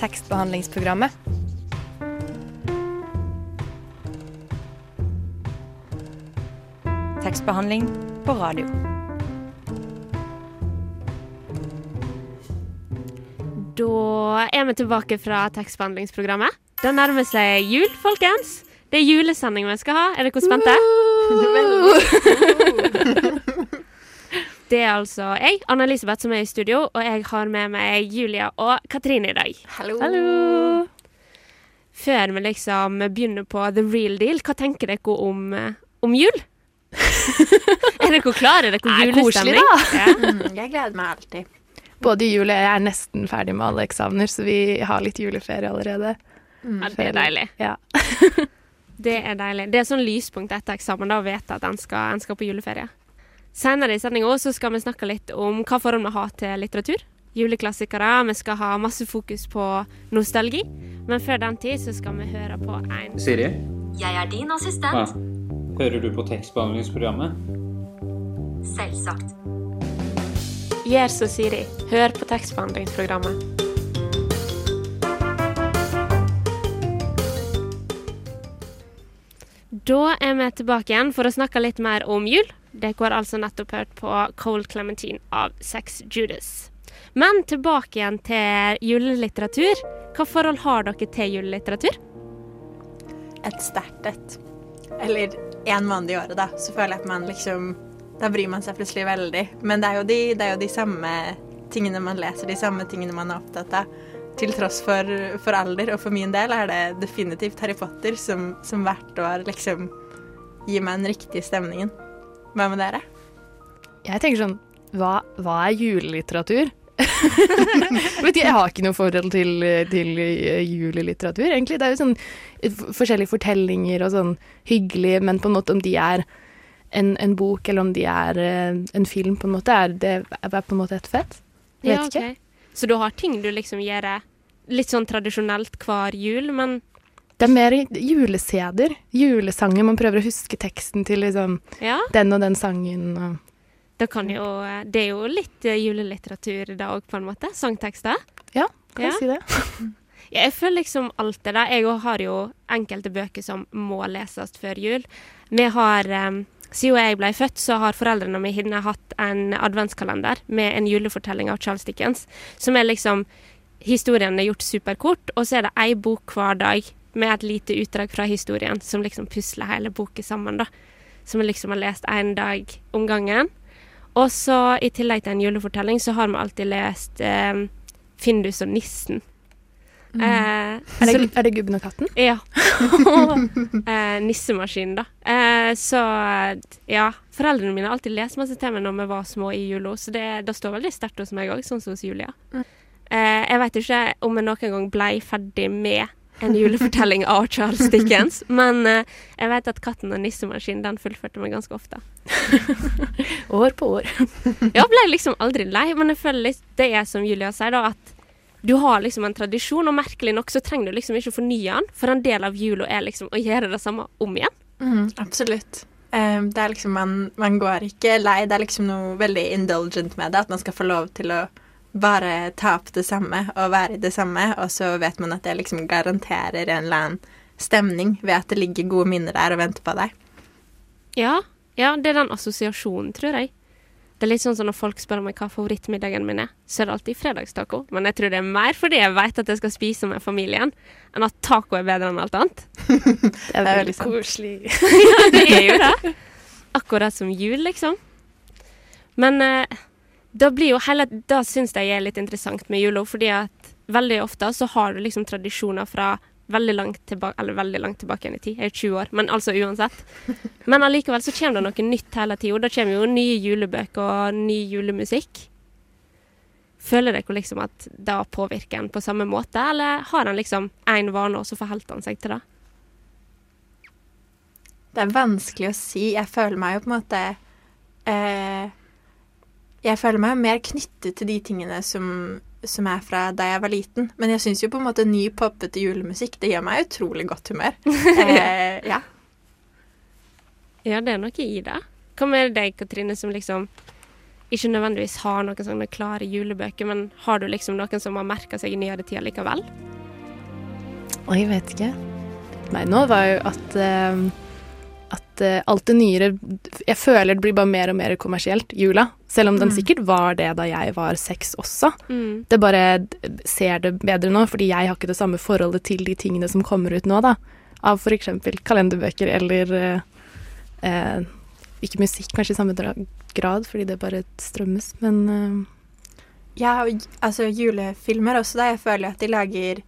tekstbehandlingsprogrammet. Tekstbehandling på radio. Da er vi tilbake fra tekstbehandlingsprogrammet. Det nærmer seg jul, folkens. Det er julesending vi skal ha. Er dere spente? Det er altså jeg, Anna-Elisabeth, som er i studio, og jeg har med meg Julia og Katrine i dag. Hallo. Før vi liksom begynner på the real deal, hva tenker dere om, eh, om jul? er dere klare? Er dere Nei, koselig, da. Ja. Mm, jeg gleder meg alltid. Både jul og jeg er nesten ferdig med alle eksamener, så vi har litt juleferie allerede. ja, det er deilig. Ja. Det er deilig. Det er sånn lyspunkt etter eksamen, da, å vite at en skal, en skal på juleferie. Senere i sendinga skal vi snakke litt om hva forhold vi har til litteratur. Juleklassikere. Vi skal ha masse fokus på nostalgi. Men før den tid så skal vi høre på en Siri? Jeg er din Ja. assistent. Hører du på tekstbehandlingsprogrammet? Selvsagt. Gjør som Siri. Hør på tekstbehandlingsprogrammet. Da er vi tilbake igjen for å snakke litt mer om jul. Dere har altså nettopp hørt på Cold Clementine av Sex Judas. Men tilbake igjen til julelitteratur. Hva forhold har dere til julelitteratur? Et sterkt et. Eller én måned i året, da. Så føler jeg at man liksom Da bryr man seg plutselig veldig. Men det er jo de, er jo de samme tingene man leser, de samme tingene man er opptatt av. Til tross for, for alder. Og for min del er det definitivt Harry Potter som, som hvert år liksom gir meg den riktige stemningen. Hva med dere? Jeg tenker sånn Hva, hva er julelitteratur? Vet du, jeg har ikke noe forhold til, til eh, julelitteratur, egentlig. Det er jo sånn eh, forskjellige fortellinger og sånn hyggelige, men på en måte om de er en, en bok eller om de er eh, en film, på en måte, er det er på en måte et fett. Vet Ja, ikke. Så du har ting du liksom gjør litt sånn tradisjonelt hver jul, men Det er mer juleseder, julesanger. Man prøver å huske teksten til liksom ja. den og den sangen. Og jo, det er jo litt eh, julelitteratur da òg, på en måte. Sangtekster. ja, kan Ja. jeg si det? Jeg føler liksom alt det der. Jeg har jo enkelte bøker som må leses før jul. Vi har um, Siden jeg ble født, så har foreldrene mine hatt en adventskalender med en julefortelling av Charles Dickens, som er liksom Historien er gjort superkort, og så er det ei bok hver dag med et lite utdrag fra historien som liksom pusler hele boka sammen, da. Som vi liksom har lest én dag om gangen. Og så i tillegg til en julefortelling, så har vi alltid lest eh, Findus og nissen. Eh, Er så- det, er det Gubben og katten? ja. eh, nissemaskinen, da. Eh, så ja. Foreldrene mine har alltid lest masse til meg når vi var små i jula, så det, det står veldig sterkt hos meg òg, sånn som hos Julia. Eh, jeg vet ikke om jeg noen gang ble ferdig med en julefortelling av Charles Dickens, men eh, jeg vet at 'Katten og nissemaskinen' den fullførte meg ganske ofte. År på år. Jeg ble liksom aldri lei, men jeg føler litt, det er som Julia sier, da, at du har liksom en tradisjon, og merkelig nok så trenger du liksom ikke å fornye den, for en del av jula er liksom å gjøre det samme om igjen. Mm, absolutt. Um, det er liksom man, man går ikke lei. Det er liksom noe veldig indulgent med det. At man skal få lov til å bare ta opp det samme og være i det samme, og så vet man at det liksom garanterer en eller annen stemning ved at det ligger gode minner der og venter på deg. Ja, ja, det er den assosiasjonen, tror jeg. Det er litt sånn som når folk spør meg hva favorittmiddagen min er, så er det alltid fredagstaco. Men jeg tror det er mer fordi jeg vet at jeg skal spise med familien, enn at taco er bedre enn alt annet. Det er veldig koselig. ja, det er jo det. Akkurat som jul, liksom. Men eh, da blir jo hele Da syns jeg er litt interessant med jula, fordi at veldig ofte så har du liksom tradisjoner fra veldig langt tilbake Eller veldig langt tilbake igjen i tid. Jeg er 20 år, men altså uansett. Men allikevel så kommer det noe nytt hele tida. Da kommer jo nye julebøker og ny julemusikk. Føler dere liksom at det påvirker en på samme måte, eller har en liksom én vane, og så forholder han seg til det? Det er vanskelig å si. Jeg føler meg jo på en måte eh, Jeg føler meg mer knyttet til de tingene som, som er fra da jeg var liten. Men jeg syns jo på en måte ny poppete julemusikk det gjør meg utrolig godt humør. Eh, ja. Ja, det er noe i det. Hva med deg, Katrine, som liksom ikke nødvendigvis har noen sånne klare julebøker, men har du liksom noen som har merka seg i nyere tid likevel? Oi, jeg vet ikke. Nei, nå var jo at uh, at uh, alt det nyere Jeg føler det blir bare mer og mer kommersielt, jula. Selv om den Mm. sikkert var det da jeg var seks også. Mm. Det bare ser det bedre nå, fordi jeg har ikke det samme forholdet til de tingene som kommer ut nå, da. Av f.eks. kalenderbøker eller eh, eh, Ikke musikk kanskje i samme grad, fordi det bare strømmes, men eh, Ja, og altså julefilmer også, da. Jeg føler at de lager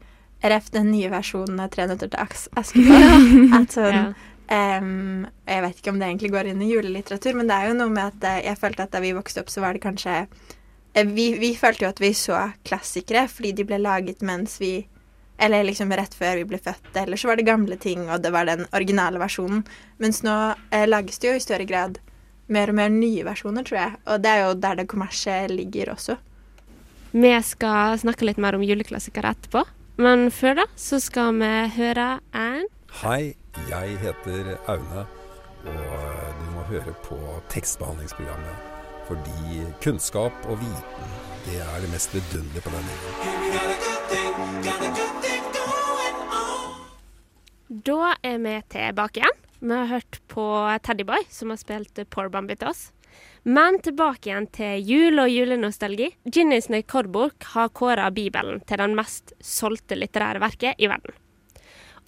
RF den nye versjonen av 'Tre nøtter til Askepott'. At sånn. Em, jeg vet ikke om det egentlig går inn i julelitteratur, men det er jo noe med at eh, jeg følte at da vi vokste opp, så var det kanskje eh, vi, vi følte jo at vi så klassikere fordi de ble laget mens vi Eller liksom rett før vi ble født. Eller så var det gamle ting, og det var den originale versjonen. Mens nå eh, lages det jo i større grad mer og mer nye versjoner, tror jeg. Og det er jo der det kommersielle ligger også. Vi skal snakke litt mer om juleklassikere etterpå, men før da så skal vi høre en Hei, jeg heter Aune, og du må høre på tekstbehandlingsprogrammet. Fordi kunnskap og viten, det er det mest vidunderlige på denne jorden. Da er vi tilbake igjen. Vi har hørt på Teddyboy, som har spilt Poor Bambi til oss. Men tilbake igjen til jul og julenostalgi. Guinness rekordbok har kåra Bibelen til den mest solgte litterære verket i verden.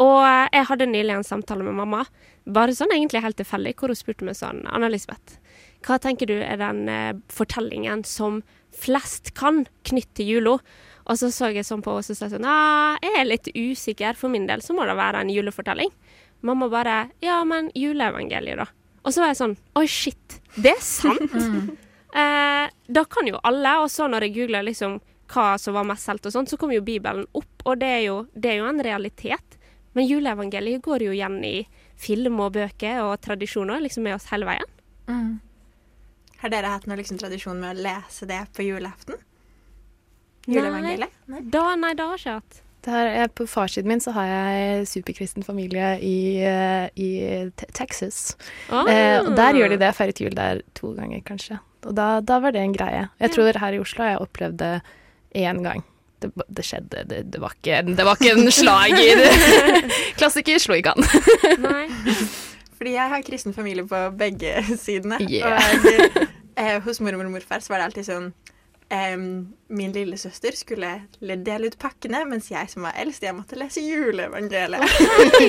Og jeg hadde nylig en samtale med mamma, bare sånn egentlig helt tilfeldig, hvor hun spurte meg sånn Anna-Lisbeth, hva tenker du er den eh, fortellingen som flest kan knytte til jula? Og så så jeg sånn på henne og sa sånn Nei, jeg er litt usikker. For min del så må det være en julefortelling. Mamma bare Ja, men juleevangeliet, da. Og så var jeg sånn Oi, shit. Det er sant! eh, da kan jo alle. Og så når jeg googla liksom hva som var mest solgt og sånn, så kom jo Bibelen opp. Og det er jo, det er jo en realitet. Men juleevangeliet går jo igjen i film og bøker og tradisjoner liksom med oss hele veien. Har dere hatt noen liksom tradisjon med å lese det på julaften? Juleevangeliet? Nei, da, nei, det har jeg ikke hatt. Her, på farssiden min så har jeg superkristen familie i, eh, i Texas. Ah. Eh, og der gjør de det. Jeg feiret jul der to ganger, kanskje. Og da, da var det en greie. Jeg tror her i Oslo har jeg opplevd det én gang. Det, det skjedde. Det, det, var ikke, det var ikke en slager. Klassiker slo ikke an. Nei. Fordi jeg har kristen familie på begge sidene. Yeah. Og eh, hos mormor og morfar så var det alltid sånn em, Min lillesøster skulle dele ut pakkene, mens jeg som var eldst, jeg måtte lese juleevangeliet. OK.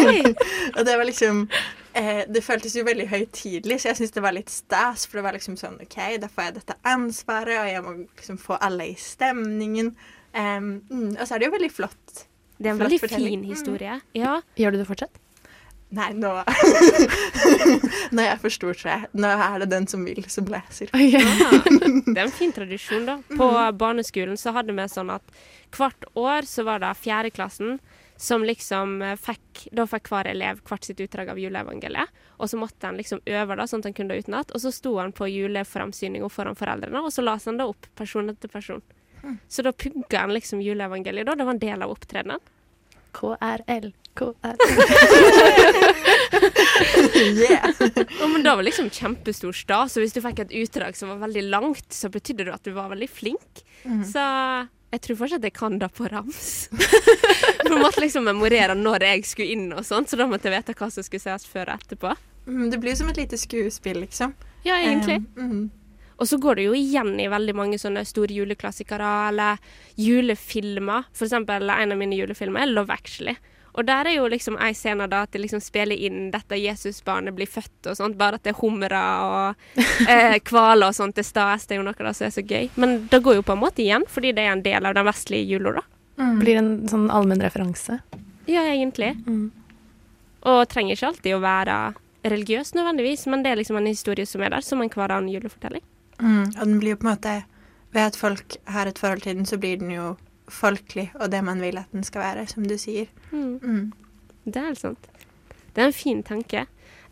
og det var liksom uh, Det føltes jo veldig høytidelig, så jeg syntes det var litt stas. For det var liksom sånn OK, da får jeg dette ansvaret, og jeg må liksom få alle i stemningen. Um, mm, og så er det jo veldig flott. Det er en Flott veldig fortelling. fin historie. Ja. Gjør du det fortsatt? Nei, nå Nå er jeg for stor, tror jeg. Nå er det den som vil, som leser. Det er en fin tradisjon, da. På barneskolen så hadde vi sånn at hvert år så var det fjerdeklassen som liksom eh, fikk Da fikk hver elev hvert sitt utdrag av juleevangeliet. Og så måtte han liksom øve det, sånn at han kunne det utenat. Og så sto han på juleframsyninga foran foreldrene, og så leste han det opp person etter person. Så da pugga han liksom juleevangeliet, da. Det var en del av opptredenen. KRL. KRL. Yeah. oh, men det var liksom kjempestor stas. så hvis du fikk et utdrag som var veldig langt, så betydde det at du var veldig flink. Så jeg tror fortsatt jeg kan det på rams. For jeg måtte liksom memorere når jeg skulle inn og sånt, så da måtte jeg vite hva som skulle sies før og etterpå. Mm, Det blir jo som et lite skuespill, liksom. Ja, egentlig. Um, mm. Og så går det jo igjen i veldig mange sånne store juleklassikere eller julefilmer. For eksempel en av mine julefilmer er Love Actually. Og der er jo liksom ei scene da at de liksom spiller inn dette Jesusbarnet blir født og sånt, bare at det er humre og eh, hvaler og sånt til stas. Det er jo noe da som er så gøy. Men det går jo på en måte igjen, fordi det er en del av den vestlige jula, da. Blir en sånn allmenn referanse. Ja, egentlig. Mm. Og trenger ikke alltid å være religiøs nødvendigvis, men det er liksom en historie som er der, som en hver annen julefortelling. Mm. Og den blir jo på en måte Ved at folk har et forhold til den, så blir den jo folkelig, og det man vil at den skal være, som du sier. Mm. Mm. Det er helt sant. Det er en fin tanke.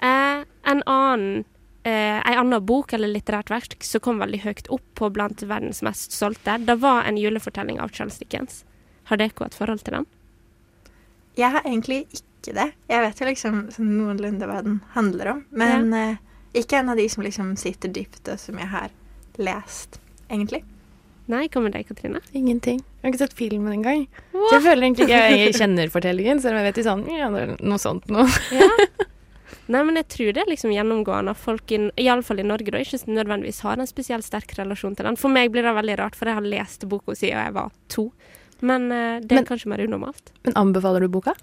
Eh, en annen eh, en annen bok eller litterært verk som kom veldig høyt opp på blant verdens mest solgte, det var en julefortelling av Charles Dickens. Har dere et forhold til den? Jeg har egentlig ikke det. Jeg vet jo liksom sånn noenlunde hva den handler om, men eh, ikke en av de som liksom sitter dypt, og som jeg har lest, egentlig? Nei, hva med deg, Katrine? Ingenting. Jeg har ikke sett filmen engang. Så jeg føler egentlig ikke jeg kjenner fortellingen, selv om jeg vet i sånn Ja, det er noe sånt noe. Ja. Nei, men jeg tror det er liksom gjennomgående at folk, i, iallfall i Norge, da, ikke nødvendigvis har en spesielt sterk relasjon til den. For meg blir det veldig rart, for jeg har lest boka siden jeg var to. Men uh, det er Men- kanskje mer unormalt. Men anbefaler du boka?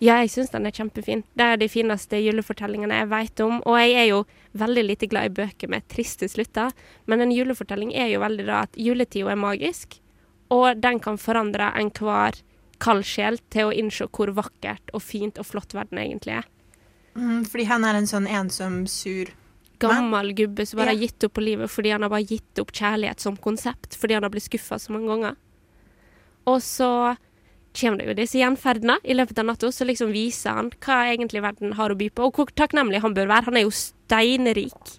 Ja, jeg syns den er kjempefin. Det er de fineste julefortellingene jeg vet om. Og jeg er jo veldig lite glad i bøker med triste slutter, men en julefortelling er jo veldig da at juletida er magisk, og den kan forandre enhver kald sjel til å innse hvor vakkert og fint og flott verden egentlig er. Mm, fordi han er en sånn ensom, sur Gammel gubbe som bare har Ja. gitt opp på livet fordi han har bare gitt opp kjærlighet som konsept, fordi han har blitt skuffa så mange ganger. Og så kommer det jo disse gjenferdene i løpet av natta, så liksom viser han hva egentlig verden har å by på, og hvor takknemlig han bør være. Han er jo steinrik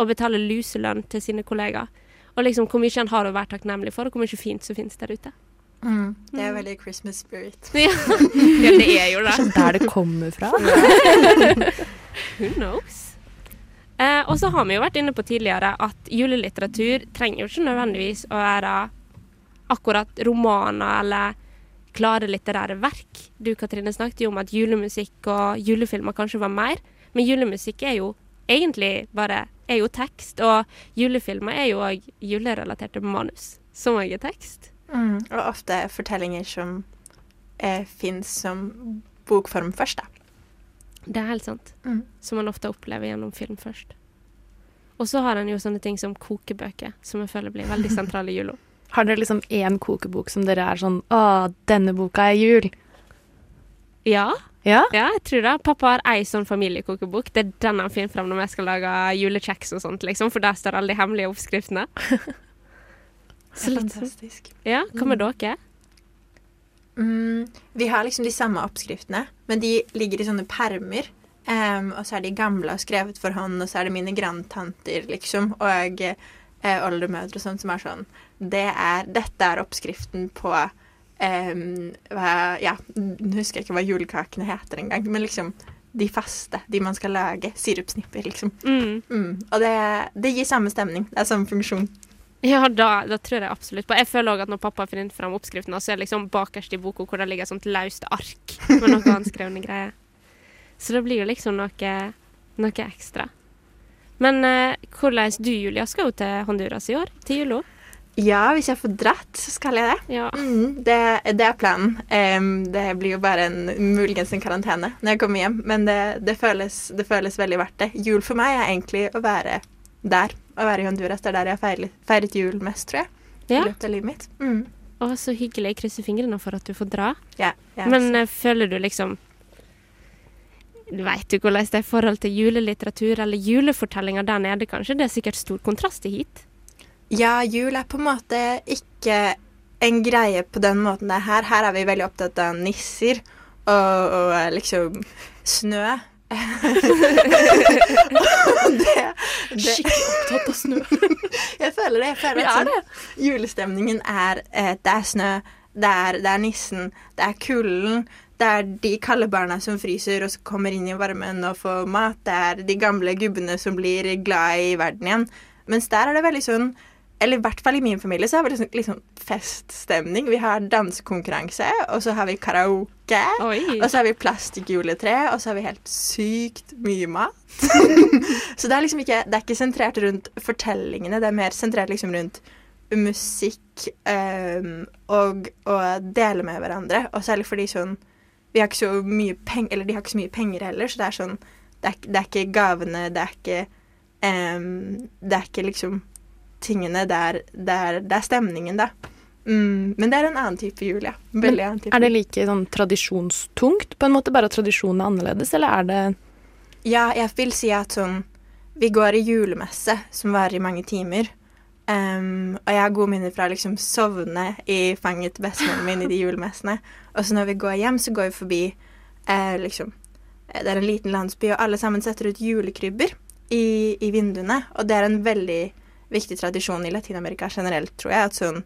og betaler luselønn til sine kollegaer. Og liksom hvor mye han har å være takknemlig for, og hvor mye fint som finnes der ute. mm. Det er veldig Christmas spirit. Ja, ja det er jo det. Kanskje der det kommer fra. Who knows? Eh, og så har vi jo vært inne på tidligere at julelitteratur trenger jo ikke nødvendigvis å være akkurat romaner eller klare litterære verk. Du Katrine snakket jo om at julemusikk og julefilmer kanskje var mer, men julemusikk er jo egentlig bare er jo tekst, og julefilmer er jo òg julerelaterte manus, som òg er tekst. Mm. Og ofte fortellinger som eh, fins som bokform først, da. Det er helt sant. Mm. Som man ofte opplever gjennom film først. Og så har en jo sånne ting som kokebøker, som jeg føler blir veldig sentrale i jula. Har dere liksom én kokebok som dere er sånn Å, denne boka er jul. Ja, Ja? ja, jeg tror det. Pappa har ei sånn familiekokebok. Det er den han finner fram når vi skal lage julekjeks og sånt, liksom, for der står alle de hemmelige oppskriftene. Så litt fantastisk. Ja, hva med dere? Mm, vi har liksom de samme oppskriftene, men de ligger i sånne permer. Um, og så er de gamle og skrevet for hånd, og så er det mine grandtanter, liksom, og eh, oldemødre og sånt som er sånn det er, Dette er oppskriften på eh, hva, Ja, nå husker jeg ikke hva julekakene heter engang, men liksom de faste, de man skal lage. Sirupsnipper, liksom. Mm. Mm. Og det, det gir samme stemning. Det er samme funksjon. Ja, da, da tror jeg absolutt på. Jeg føler òg at når pappa finner fram oppskriften, så er det liksom bakerst i boka hvor det ligger et sånt løst ark med noe håndskrevne greier. Så det blir jo liksom noe, noe ekstra. Men eh, hvordan du, Julia, skal jo til Honduras i år? Til jula? Ja, hvis jeg får dratt, så skal jeg det. Ja. Mm, det, det er planen. Um, det blir jo bare en muligens en karantene når jeg kommer hjem, men det, det, føles, det føles veldig verdt det. Jul for meg er egentlig å være der. Å være i Honduras. Det er der jeg har feiret, feiret jul mest, tror jeg. Ja. I løpet av livet mitt. Mm. Å, så hyggelig. Jeg krysser fingrene for at du får dra. Ja, ja, Men eh, føler du liksom Veit jo hvordan det er i forhold til julelitteratur eller julefortellinger der nede, kanskje? Det er sikkert stor kontrast til hit. ja, jul er på en måte ikke en greie på den måten det er her. Her er vi veldig opptatt av nisser og, og liksom snø. det, det, opptatt av snø. Jeg føler det. Jeg føler Vi at er sånn, julestemningen er eh, Det er snø, det er, det er nissen, det er kulden. Det er de kalde barna som fryser og kommer inn i varmen og får mat. Det er de gamle gubbene som blir glad i verden igjen. Mens der er det veldig sånn Eller i hvert fall i min familie så har vi liksom, liksom feststemning. Vi har dansekonkurranse, og så har vi karaoke. Oi. Og så har vi plastikkjuletre, og så har vi helt sykt mye mat. så det er liksom ikke, det er ikke sentrert rundt fortellingene, det er mer sentrert liksom rundt musikk um, og å dele med hverandre. Og særlig fordi sånn Vi har ikke så mye penger, eller de har ikke så mye penger heller, så det er sånn Det er, det er ikke gavene, det er ikke um, Det er ikke liksom tingene det er, det er, det er stemningen, da. Mm, men det er en annen type jul, ja. Veldig annen type Er det like sånn tradisjonstungt, på en måte, bare at tradisjonen er annerledes, eller er det Ja, jeg vil si at sånn Vi går i julemesse, som varer i mange timer. Em, og jeg har gode minner fra å liksom sovne i fanget til bestemoren min i de julemessene. Og så når vi går hjem, så går vi forbi eh, liksom eh, Det er en liten landsby, og alle sammen setter ut julekrybber i, i vinduene. Og det er en veldig viktig tradisjon i Latin-Amerika generelt, tror jeg. At sånn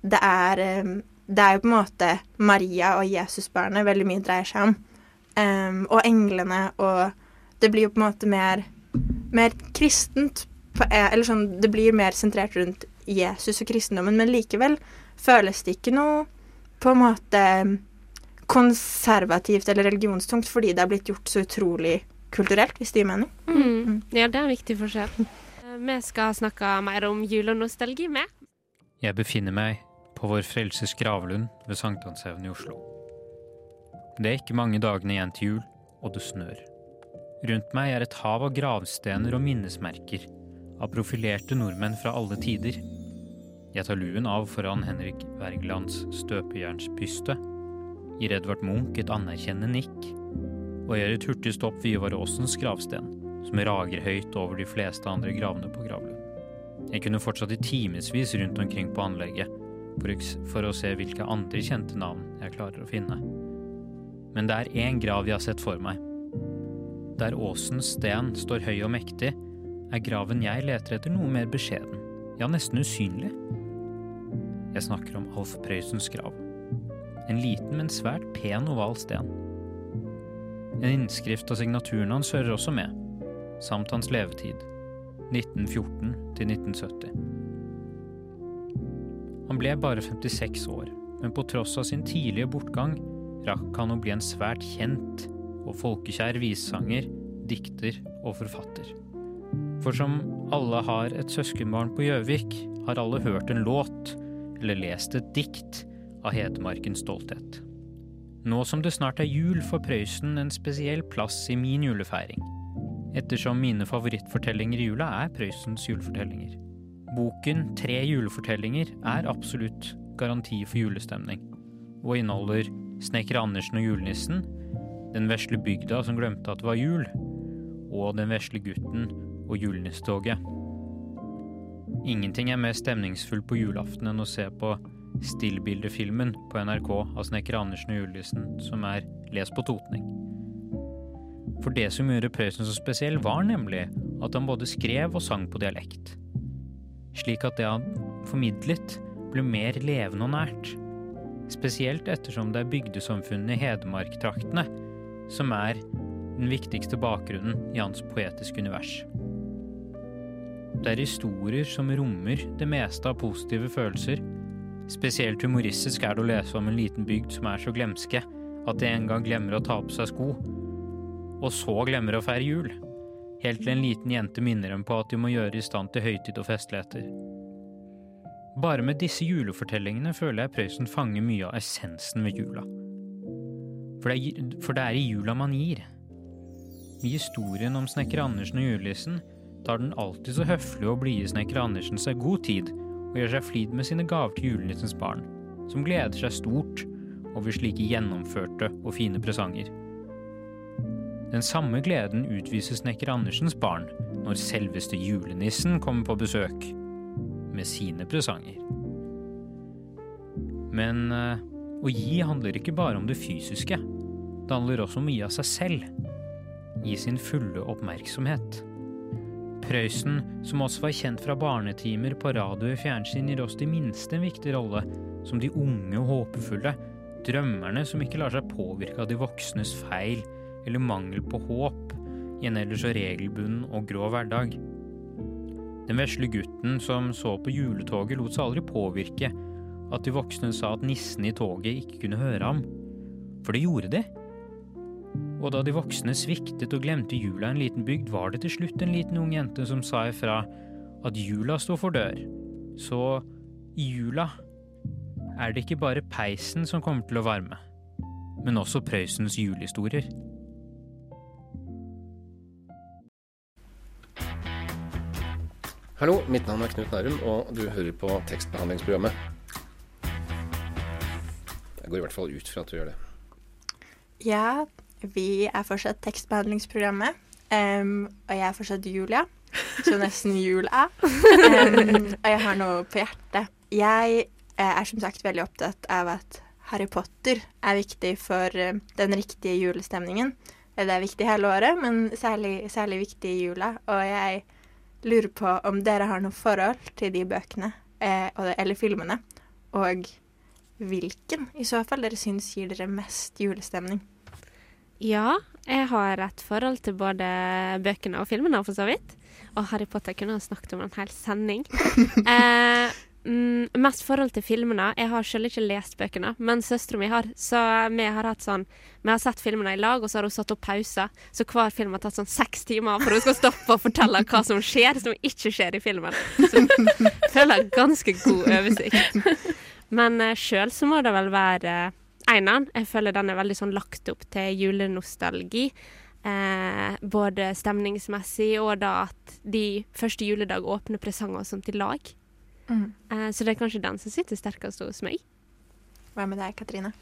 Det er um, Det er jo på en måte Maria og Jesusbarnet veldig mye dreier seg om. Um, og englene og det blir jo på en måte mer, mer kristent eller sånn, det blir mer sentrert rundt Jesus og kristendommen, men likevel føles det ikke noe på en måte konservativt eller religionstungt fordi det er blitt gjort så utrolig kulturelt, hvis det gir mening. Mm. Ja, det er en viktig forskjell. Eh, Vi skal snakke mer om jul og nostalgi med. Jeg befinner meg på Vår Frelses gravlund ved Sankthanshaugen i Oslo. Det er ikke mange dagene igjen til jul, og det snør. Rundt meg er et hav av gravstener og minnesmerker av profilerte nordmenn fra alle tider. Jeg tar luen av foran Henrik Wergelands støpejernsbyste, gir Edvard Munch et anerkjennende nikk, og gjør et hurtig stopp ved Ivar Aasens gravsten, som rager høyt over de fleste andre gravene på gravlund. Jeg kunne fortsatt i timevis rundt omkring på anlegget for å se hvilke andre kjente navn jeg klarer å finne. Men det er én grav jeg har sett for meg. Der Åsens sten står høy og mektig, er graven jeg leter etter noe mer beskjeden, ja, nesten usynlig. Jeg snakker om Alf Prøysens grav. En liten, men svært pen oval sten. En innskrift av signaturen hans hører også med, samt hans levetid, 1914 til 1970. Han ble bare 56 år, men på tross av sin tidlige bortgang rakk han å bli en svært kjent og folkekjær visesanger, dikter og forfatter. For som alle har et søskenbarn på Gjøvik, har alle hørt en låt eller lest et dikt av Hedmarkens stolthet. Nå som det snart er jul, får Prøysen en spesiell plass i min julefeiring, ettersom mine favorittfortellinger i jula er Prøysens julefortellinger. Boken Tre julefortellinger er absolutt garanti for julestemning, og inneholder Snekker Andersen og julenissen, Den vesle bygda som glemte at det var jul, og Den vesle gutten og julenisstoget. Ingenting er mer stemningsfullt på julaften enn å se på stillbildefilmen på NRK av Snekker Andersen og julenissen, som er lest på totning. For det som gjorde Prøysen så spesiell, var nemlig at han både skrev og sang på dialekt slik at det han formidlet ble mer levende og nært. Spesielt ettersom det er bygdesamfunnene i Hedmarktraktene som er den viktigste bakgrunnen i hans poetiske univers. Det er historier som rommer det meste av positive følelser. Spesielt humoristisk er det å lese om en liten bygd som er så glemske at de en gang glemmer å ta på seg sko, og så glemmer å feire jul helt til en liten jente minner dem på at de må gjøre i stand til høytid og festligheter. Bare med disse julefortellingene føler jeg Prøysen fanger mye av essensen ved jula. For det, er, for det er i jula man gir. I historien om snekker Andersen og julenissen tar den alltid så høflige og blide snekker Andersen seg god tid og gjør seg flid med sine gaver til julenissens barn, som gleder seg stort over slike gjennomførte og fine presanger. Den samme gleden utviser snekker Andersens barn når selveste julenissen kommer på besøk med sine presanger. Men eh, å gi handler ikke bare om det fysiske. Det handler også om å gi av seg selv. Gi sin fulle oppmerksomhet. Prøysen, som også var kjent fra barnetimer på radio og fjernsyn, gir oss de minste en viktig rolle, som de unge og håpefulle, drømmerne som ikke lar seg påvirke av de voksnes feil eller mangel på håp i en ellers så regelbunden og grå hverdag. Den vesle gutten som så på juletoget, lot seg aldri påvirke at de voksne sa at nissen i toget ikke kunne høre ham, for det gjorde de. Og da de voksne sviktet og glemte jula i en liten bygd, var det til slutt en liten ung jente som sa ifra at jula sto for dør. Så i jula er det ikke bare peisen som kommer til å varme, men også Prøysens julehistorier. Hallo, mitt navn er Knut Nærum, og du hører på tekstbehandlingsprogrammet. Jeg går i hvert fall ut fra at du gjør det. Ja, vi er fortsatt tekstbehandlingsprogrammet. um, og jeg er fortsatt Julia, så nesten jul er. Um, og jeg har noe på hjertet. Jeg eh, er som sagt veldig opptatt av at Harry Potter er viktig for eh, den riktige julestemningen. Det er viktig hele året, men særlig, særlig viktig i jula. Og jeg lurer på om dere har noe forhold til de bøkene, eh, eller filmene, og hvilken i så fall dere syns gir dere mest julestemning. Ja, jeg har et forhold til både bøkene og filmene, for så vidt. Og Harry Potter kunne ha snakket om en hel sending. Eh, mm, mest forhold til filmene. Jeg har selv ikke lest bøkene, men søstera mi har. Så vi har hatt sånn Vi har sett filmene i lag, og så har hun satt opp pauser. Så hver film har tatt sånn seks timer for hun skal stoppe og fortelle hva som skjer, som ikke skjer i filmen. Så jeg føler ganske god oversikt. Men eh, sjøl så må det vel være uh, Eineren. Jeg føler den er veldig sånn lagt opp til julenostalgi. Eh, både stemningsmessig og da at de første juledag åpner presanger og sånt i lag. Mm. Eh, så det er kanskje den som sitter sterkest hos meg. Hva med deg, Katrine?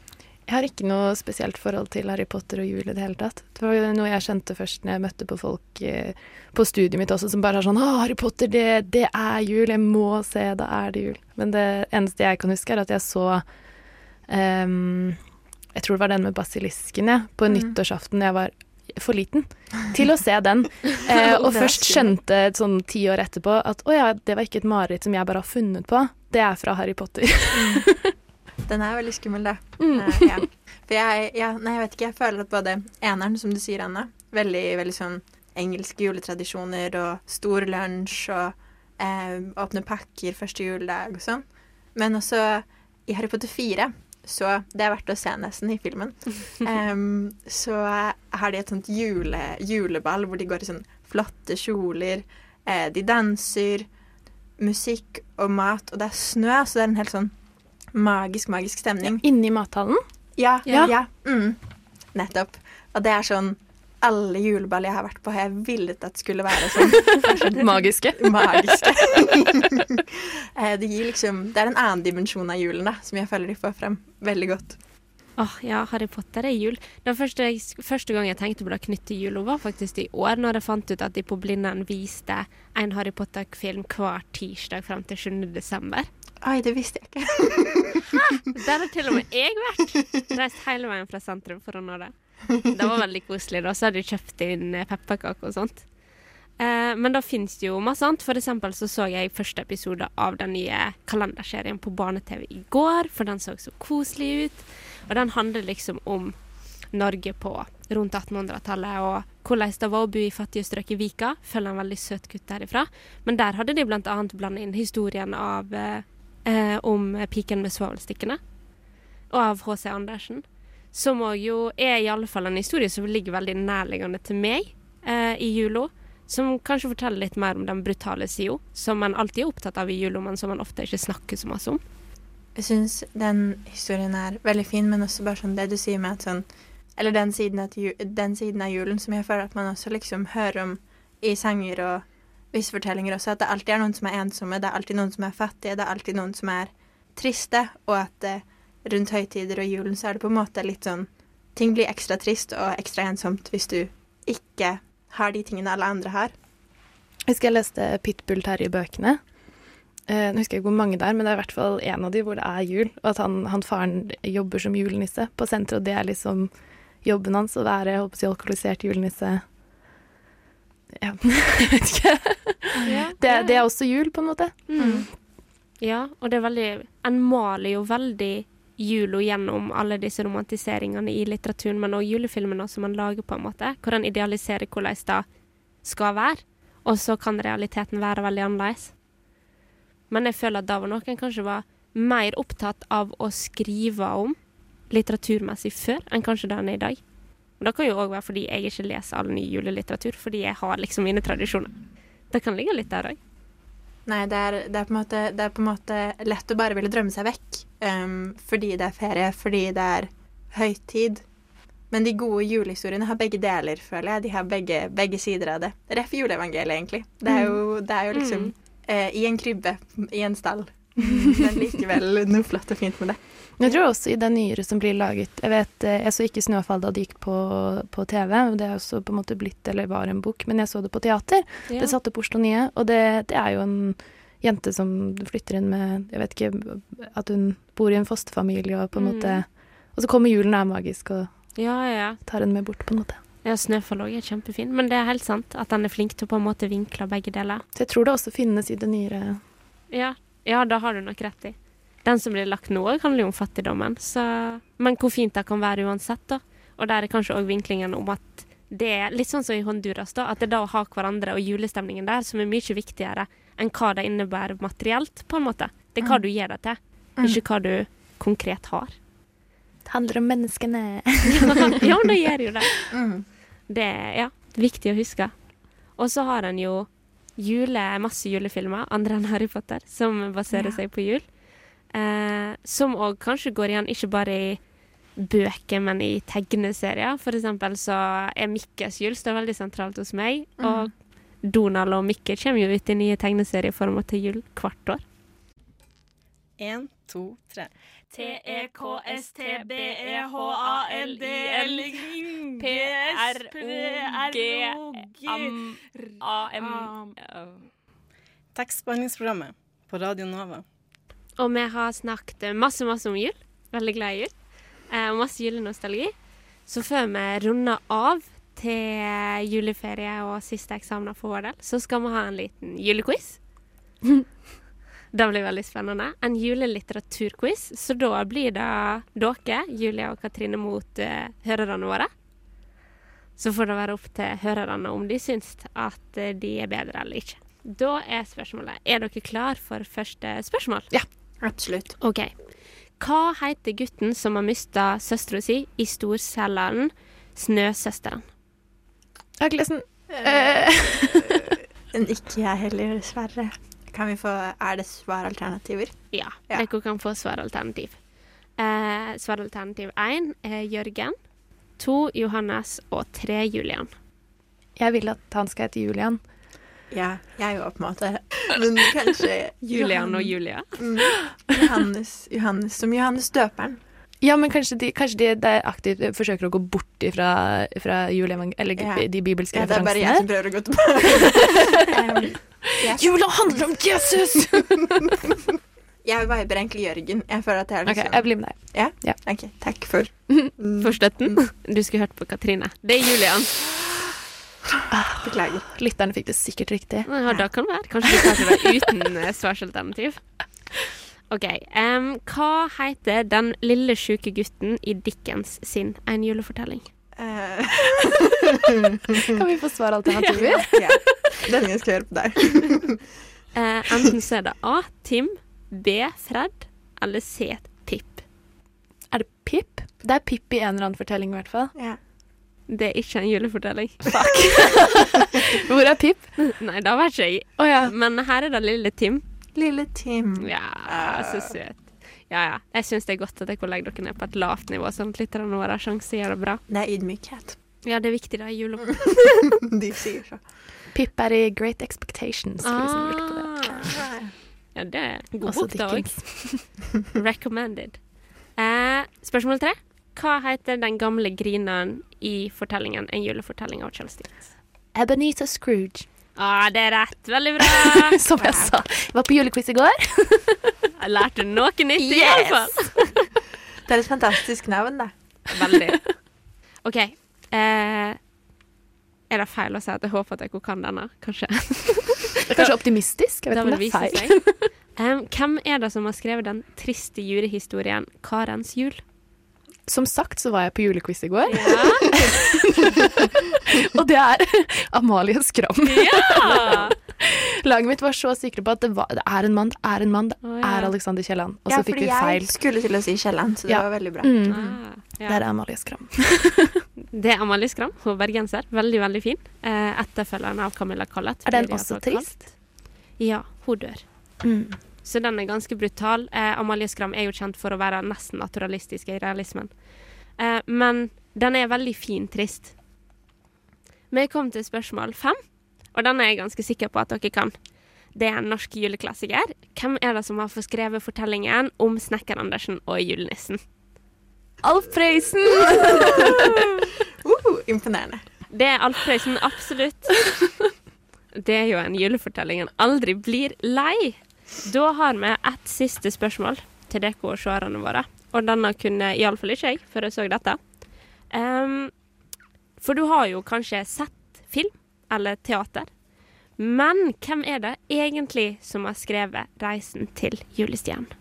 Jeg har ikke noe spesielt forhold til Harry Potter og jul i det hele tatt. Det var noe jeg skjønte først når jeg møtte på folk eh, på studiet mitt også, som bare er sånn 'Å, Harry Potter, det, det er jul. Jeg må se. Da er det jul.' Men det eneste jeg kan huske, er at jeg så ehm, Jeg tror det var den med basilisken, ja, på Mm. nyttårsaften. Jeg var for liten til å se den. Eh, og først skjønte sånn ti år etterpå at å ja, det var ikke et mareritt som jeg bare har funnet på. Det er fra Harry Potter. Den er veldig skummel, da. Mm. Uh, ja. For jeg, ja, nei, jeg vet ikke, jeg føler at både eneren, som du sier, Anna, veldig, veldig sånn engelske juletradisjoner og stor lunsj og eh, åpne pakker første juledag og sånn. Men også i Harry Potter 4, så det er verdt å se nesten i filmen, Um, så har de et sånt jule, juleball hvor de går i sånn flotte kjoler, eh, de danser, musikk og mat, og det er snø, så det er en helt sånn magisk, magisk stemning. Inni mathallen. Ja, Ja. ja. Mm. Nettopp. Og det er sånn Alle juleball jeg har vært på, har jeg villet at skulle være sånn. Det Magiske. magiske. Eh, det gir liksom Det er en annen dimensjon av julen da, som jeg føler de får frem veldig godt. Åh, ja, Harry Potter er jul. Den første, første gang jeg tenkte på det knyttet til jula, var faktisk i år, når jeg fant ut at de på Blindern viste en Harry Potter-film hver tirsdag frem til 7. desember. Oi, det visste jeg ikke. Der har til og med jeg vært. Reist hele veien fra sentrum for å nå det. Det var veldig koselig. da, Så hadde de kjøpt inn eh, pepperkaker og sånt. Eh, men da finnes det jo masse annet. For eksempel så så jeg første episode av den nye kalenderserien på barne-TV i går, for den så så koselig ut. Og den handler liksom om Norge på rundt 1800-tallet, og hvordan det var å bo i fattige strøk i Vika. Følger en veldig søt gutt derifra. Men der hadde de annet blandet inn historien av eh, eh, om piken med svovelstikkene, og av H.C. Andersen. Som òg jo er i alle fall en historie som ligger veldig nærliggende til meg eh, i jula. Som kanskje forteller litt mer om den brutale sida, som man alltid er opptatt av i jula, men som man ofte ikke snakker så masse om. Jeg syns den historien er veldig fin, men også bare sånn det du sier med at sånn Eller den siden, ju, den siden av julen som jeg føler at man også liksom hører om i sanger og visse fortellinger også, at det alltid er noen som er ensomme, det er alltid noen som er fattige, det er alltid noen som er triste, og at eh, rundt høytider og julen så er det på en måte litt sånn Ting blir ekstra trist og ekstra ensomt hvis du ikke har de tingene alle andre har. Jeg husker jeg leste Pitbull Terje-bøkene. Eh, nå husker jeg ikke hvor mange det er, men det er i hvert fall en av de hvor det er jul. Og at han, han faren jobber som julenisse på senteret, og det er liksom jobben hans å være jeg håper alkoholisert julenisse. Ja, jeg vet ikke. Det, det er også jul, på en måte. Mm. Ja, og det er veldig En maler jo veldig jula gjennom alle disse romantiseringene i litteraturen, men også julefilmene som man lager, på en måte. Hvor en idealiserer hvordan det skal være, og så kan realiteten være veldig annerledes. Men jeg føler at da var noen kanskje var mer opptatt av å skrive om litteraturmessig før enn kanskje det han er i dag. Og det kan jo òg være fordi jeg ikke leser all ny julelitteratur, fordi jeg har liksom mine tradisjoner. Det kan ligge litt der òg. Nei, det er, det, er måte, det er på en måte lett å bare ville drømme seg vekk. um, fordi det er ferie, fordi det er høytid. Men de gode julehistoriene har begge deler, føler jeg. De har begge, begge sider av det. Ref juleevangeliet, egentlig. Det er jo, det er jo liksom eh, i en krybbe, i en stall. Men likevel noe flott og fint med det. Jeg tror også i det nyere som blir laget Jeg vet, eh, jeg så ikke 'Snøfall' da det gikk på, på TV, det er også på en måte blitt, eller var en bok, men jeg så det på teater. Ja. Det satte på Oslo Nye, og det, det er jo en jente som flytter inn med Jeg vet ikke At hun bor i en fosterfamilie og på en Mm. måte Og så kommer julen er magisk og Ja, ja, tar henne med bort, på en måte. Ja, Snøfall òg er kjempefin, men det er helt sant at han er flink til å på en måte vinkle begge deler. Så jeg tror det også finnes i det nyere Ja, ja da har du nok rett i. Den som blir lagt nå, handler jo om fattigdommen, så Men hvor fint det kan være uansett, da. Og der er kanskje òg vinklingen om at det er litt sånn som i Honduras, da, at det er da å ha hverandre og julestemningen der som er mye viktigere enn hva det innebærer materielt, på en måte. Det er hva Mm. du gir det til, Mm. ikke hva du konkret har. Det handler om menneskene. ja, men det gjør jo det. Mm. Det er ja, viktig å huske. Og så har en jo jule, masse julefilmer, andre enn Harry Potter, som baserer Ja. seg på jul. Eh, som òg kanskje går igjen ikke bare i bøker, men i tegneserier. For eksempel så er Mikkes jul står veldig sentralt hos meg. Mm. Og Donald og Mikke kommer jo ut i nye tegneserieformer til jul hvert år. Én, to, tre. T-E-K-S-T-B-E-H-A-L-D-L-Y-P-R-O-G-A-M Tekstbehandlingsprogrammet på Radio Nova. Og vi har snakket masse, masse om jul. Veldig glad i jul. Eh, og masse julenostalgi. Så før vi runder av til juleferie og siste eksamener for vår del, så skal vi ha en liten julequiz. Det blir veldig spennende. En julelitteraturquiz. Så da blir det dere, Julia og Katrine, mot uh, hørerne våre. Så får det være opp til hørerne om de syns at eh, de er bedre eller ikke. Da er spørsmålet Er dere klar for første spørsmål? Absolutt. OK. Hva heter gutten som har mista søstera si i storcelleren Snøsøsteren? Jeg har ikke lest den. Eh, ikke jeg heller, dessverre. Kan vi få Er det svaralternativer? Ja, Ja. dere kan få svaralternativ. Eh, svaralternativ én er Jørgen. To Johannes og tre Julian. jeg vil at han skal hete Julian. Ja, jeg òg, på en måte. Men kanskje Julian og Julia. Mm, Johannes, Johannes som Johannes døperen. Ja, men kanskje de, kanskje de, de aktivt forsøker å gå bort ifra, fra eller Ja. de bibelske Ja, det er bare jeg som prøver å gå tilbake. um, yes. Jula handler om Jesus! jeg viber egentlig Jørgen. Jeg føler at jeg er OK, liksom jeg blir med deg. Ok, takk for For støtten. Du skulle hørt på Katrine. Det er Julian. Beklager. Lytterne fikk det sikkert riktig. Ja, det kan være. Kanskje vi klarte det uten eh, svarsalternativ. OK. Um, hva heter den lille sjuke gutten i Dickens sin En julefortelling? Eh, Kan vi få svaralternativer? ja, denne skal jeg høre på deg. uh, enten så er det A. Tim, B. Fred eller C. Pip. Er det Pip? Det er Pip i en eller annen fortelling, i hvert fall. Ja. Det er ikke en julefortelling. Hvor er Pip? Nei, det vet ikke jeg. Oh, ja. Men her er det lille Tim. Lille Tim. Ja, så søt. Ja, ja. Jeg syns det er godt at jeg kan legge dere ned på et lavt nivå, sånn at lytterne våre har sjanse til å gjøre det bra. Det er ydmykhet. Ja, det er viktig da i jula. De sier så. Pip er i Great Expectations, for de som lurte på det. Ah. Ja, det er god Også bok, da òg. Recommended. Eh, spørsmål tre. Hva heter den gamle grineren i fortellingen 'En julefortelling' av Charles Dickens? Ebenezer Scrooge. Ah, det er rett. Veldig bra. Som jeg sa. Jeg var på julequiz i går. Jeg lærte noe nytt, i hvert fall. Det er et fantastisk navn, da. Veldig. OK. Eh, er det feil å si at jeg håper at jeg kan denne? Kanskje. Kanskje optimistisk? Jeg vet ikke om det er feil. seg. Hvem er det som har skrevet den triste julehistorien 'Karens jul'? Som sagt så var jeg på julequiz i går, Ja! og det er Amalie Skram. ja. Laget mitt var så sikre på at det, var, det er en mann, det er en mann, det ja. er Alexander Kielland. Og ja, så fikk fordi feil jeg skulle til å si Kielland, så det Ja. var veldig bra. Mm. Ah, Det er Amalie Skram. Det er Amalie Skram, hun er bergenser. Veldig, veldig fin. Eh, Etterfølgeren av Camilla Collett. Er den også trist? kalt. Ja, hun dør. Mm. Så den er ganske brutal. Eh, Amalie Skram er jo kjent for å være nesten naturalistisk i realismen. Eh, men den er veldig fin trist. Vi kom til spørsmål fem, og den er jeg ganske sikker på at dere kan. Det er en norsk juleklassiker. Hvem er det som har forskrevet fortellingen om Snekker-Andersen og julenissen? Alf Prøysen! Uh, imponerende. Det er Alf Prøysen, absolutt. Det er jo en julefortelling en aldri blir lei. Da har vi ett siste spørsmål til dere og seerne våre. Og denne kunne iallfall ikke jeg før jeg så dette. Um, for du har jo kanskje sett film eller teater. Men hvem er det egentlig som har skrevet 'Reisen til julestjernen'?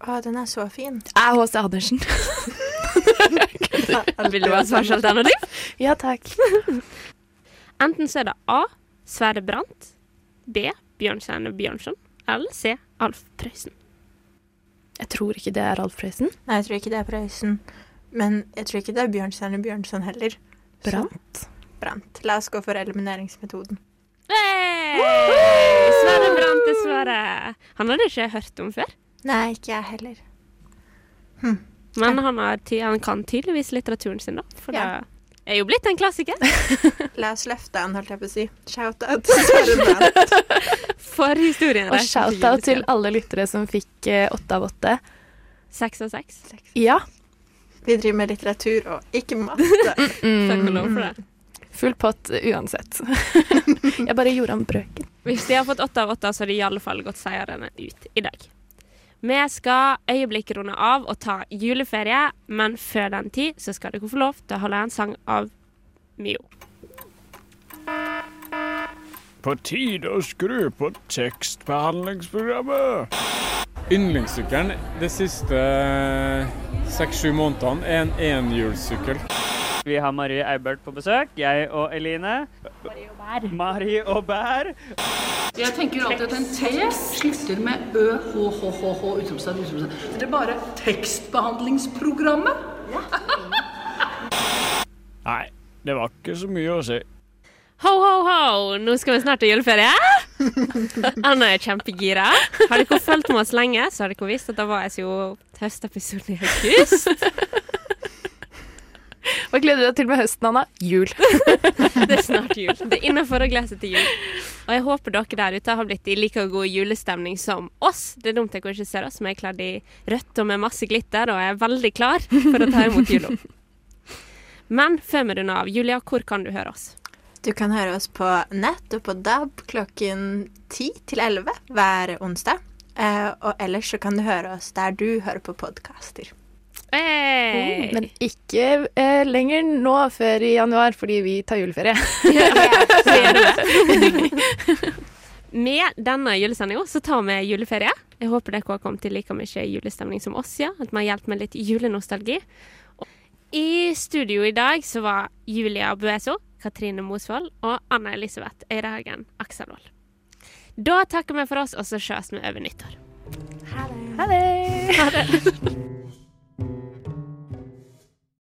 Å, den er så fin. Er H.C. Andersen. Vil du ha svarsalternativ? Ja takk. Enten så er det A. Sverre Brandt. B. Bjørnstjerne Bjørnson. Eller C. Alf Prøysen. Jeg tror ikke det er Alf Prøysen. Nei, jeg tror ikke det er Prøysen. Men jeg tror ikke det er Bjørnstjerne Bjørnson heller. Så- Brandt. Brandt. La oss gå for elimineringsmetoden. Hey! Sverre Brant, er svaret. Han hadde ikke hørt om før. Nei, ikke jeg heller. Men han, har, ty- han kan tydeligvis litteraturen sin, da. For Ja. det er jo blitt en klassiker. La oss løfte han, holdt jeg på å si. Shout-out til Sverre Brandt. For historien. Og shout-out til alle lyttere som fikk eh, åtte av åtte. Seks av seks. Ja. Vi driver med litteratur og ikke matte. Takk og lov for det. Full pott uansett. jeg bare gjorde om brøken. Hvis de har fått åtte av åtte, så har de i alle fall gått seirende ut i dag. Vi skal øyeblikk runde av og ta juleferie, men før den tid så skal dere få lov til å holde en sang av Mio. På tide å skru på tekstbehandlingsprogrammet. Yndlingssykkelen de siste seks-sju månedene er en enhjulssykkel. Vi har Marie Eibert på besøk. Jeg og Eline. Marie og Bær. Jeg tenker alltid at en T slutter med ø, h, h, h, h, utropstegn, utropstegn. Det er bare tekstbehandlingsprogrammet. Nei, det var ikke så mye å si. Ho, ho, ho! Nå skal vi snart ha juleferie. Anna er kjempegira. Har dere fulgt med oss lenge, så har dere visst at det var jo høstepisoden i august. Hva gleder du deg til med høsten, Anna? Jul. Det er snart jul. Det er innenfor å glede seg til jul. Og jeg håper dere der ute har blitt i like god julestemning som oss. Det er dumt dere ikke ser oss, men jeg er kledd i rødt og med masse glitter og er veldig klar for å ta imot jula. Men før vi runder av, Julia, hvor kan du høre oss? Du kan høre oss på nett og på DAB klokken 10 til 11 hver onsdag. Eh, og ellers så kan du høre oss der du hører på podkaster. Hey! Men ikke eh, lenger nå før i januar, fordi vi tar juleferie. Det. Med denne julesendinga så tar vi juleferie. Jeg håper dere har kommet til like mye julestemning som oss, ja. At vi har hjulpet med litt julenostalgi. Og I studio i dag så var Julia Bueso, Katrine Mosvold og Anna Elisabeth Eirahagen Akselvold. Da takker vi for oss, og så ses vi over nyttår. Ha det. Ha det.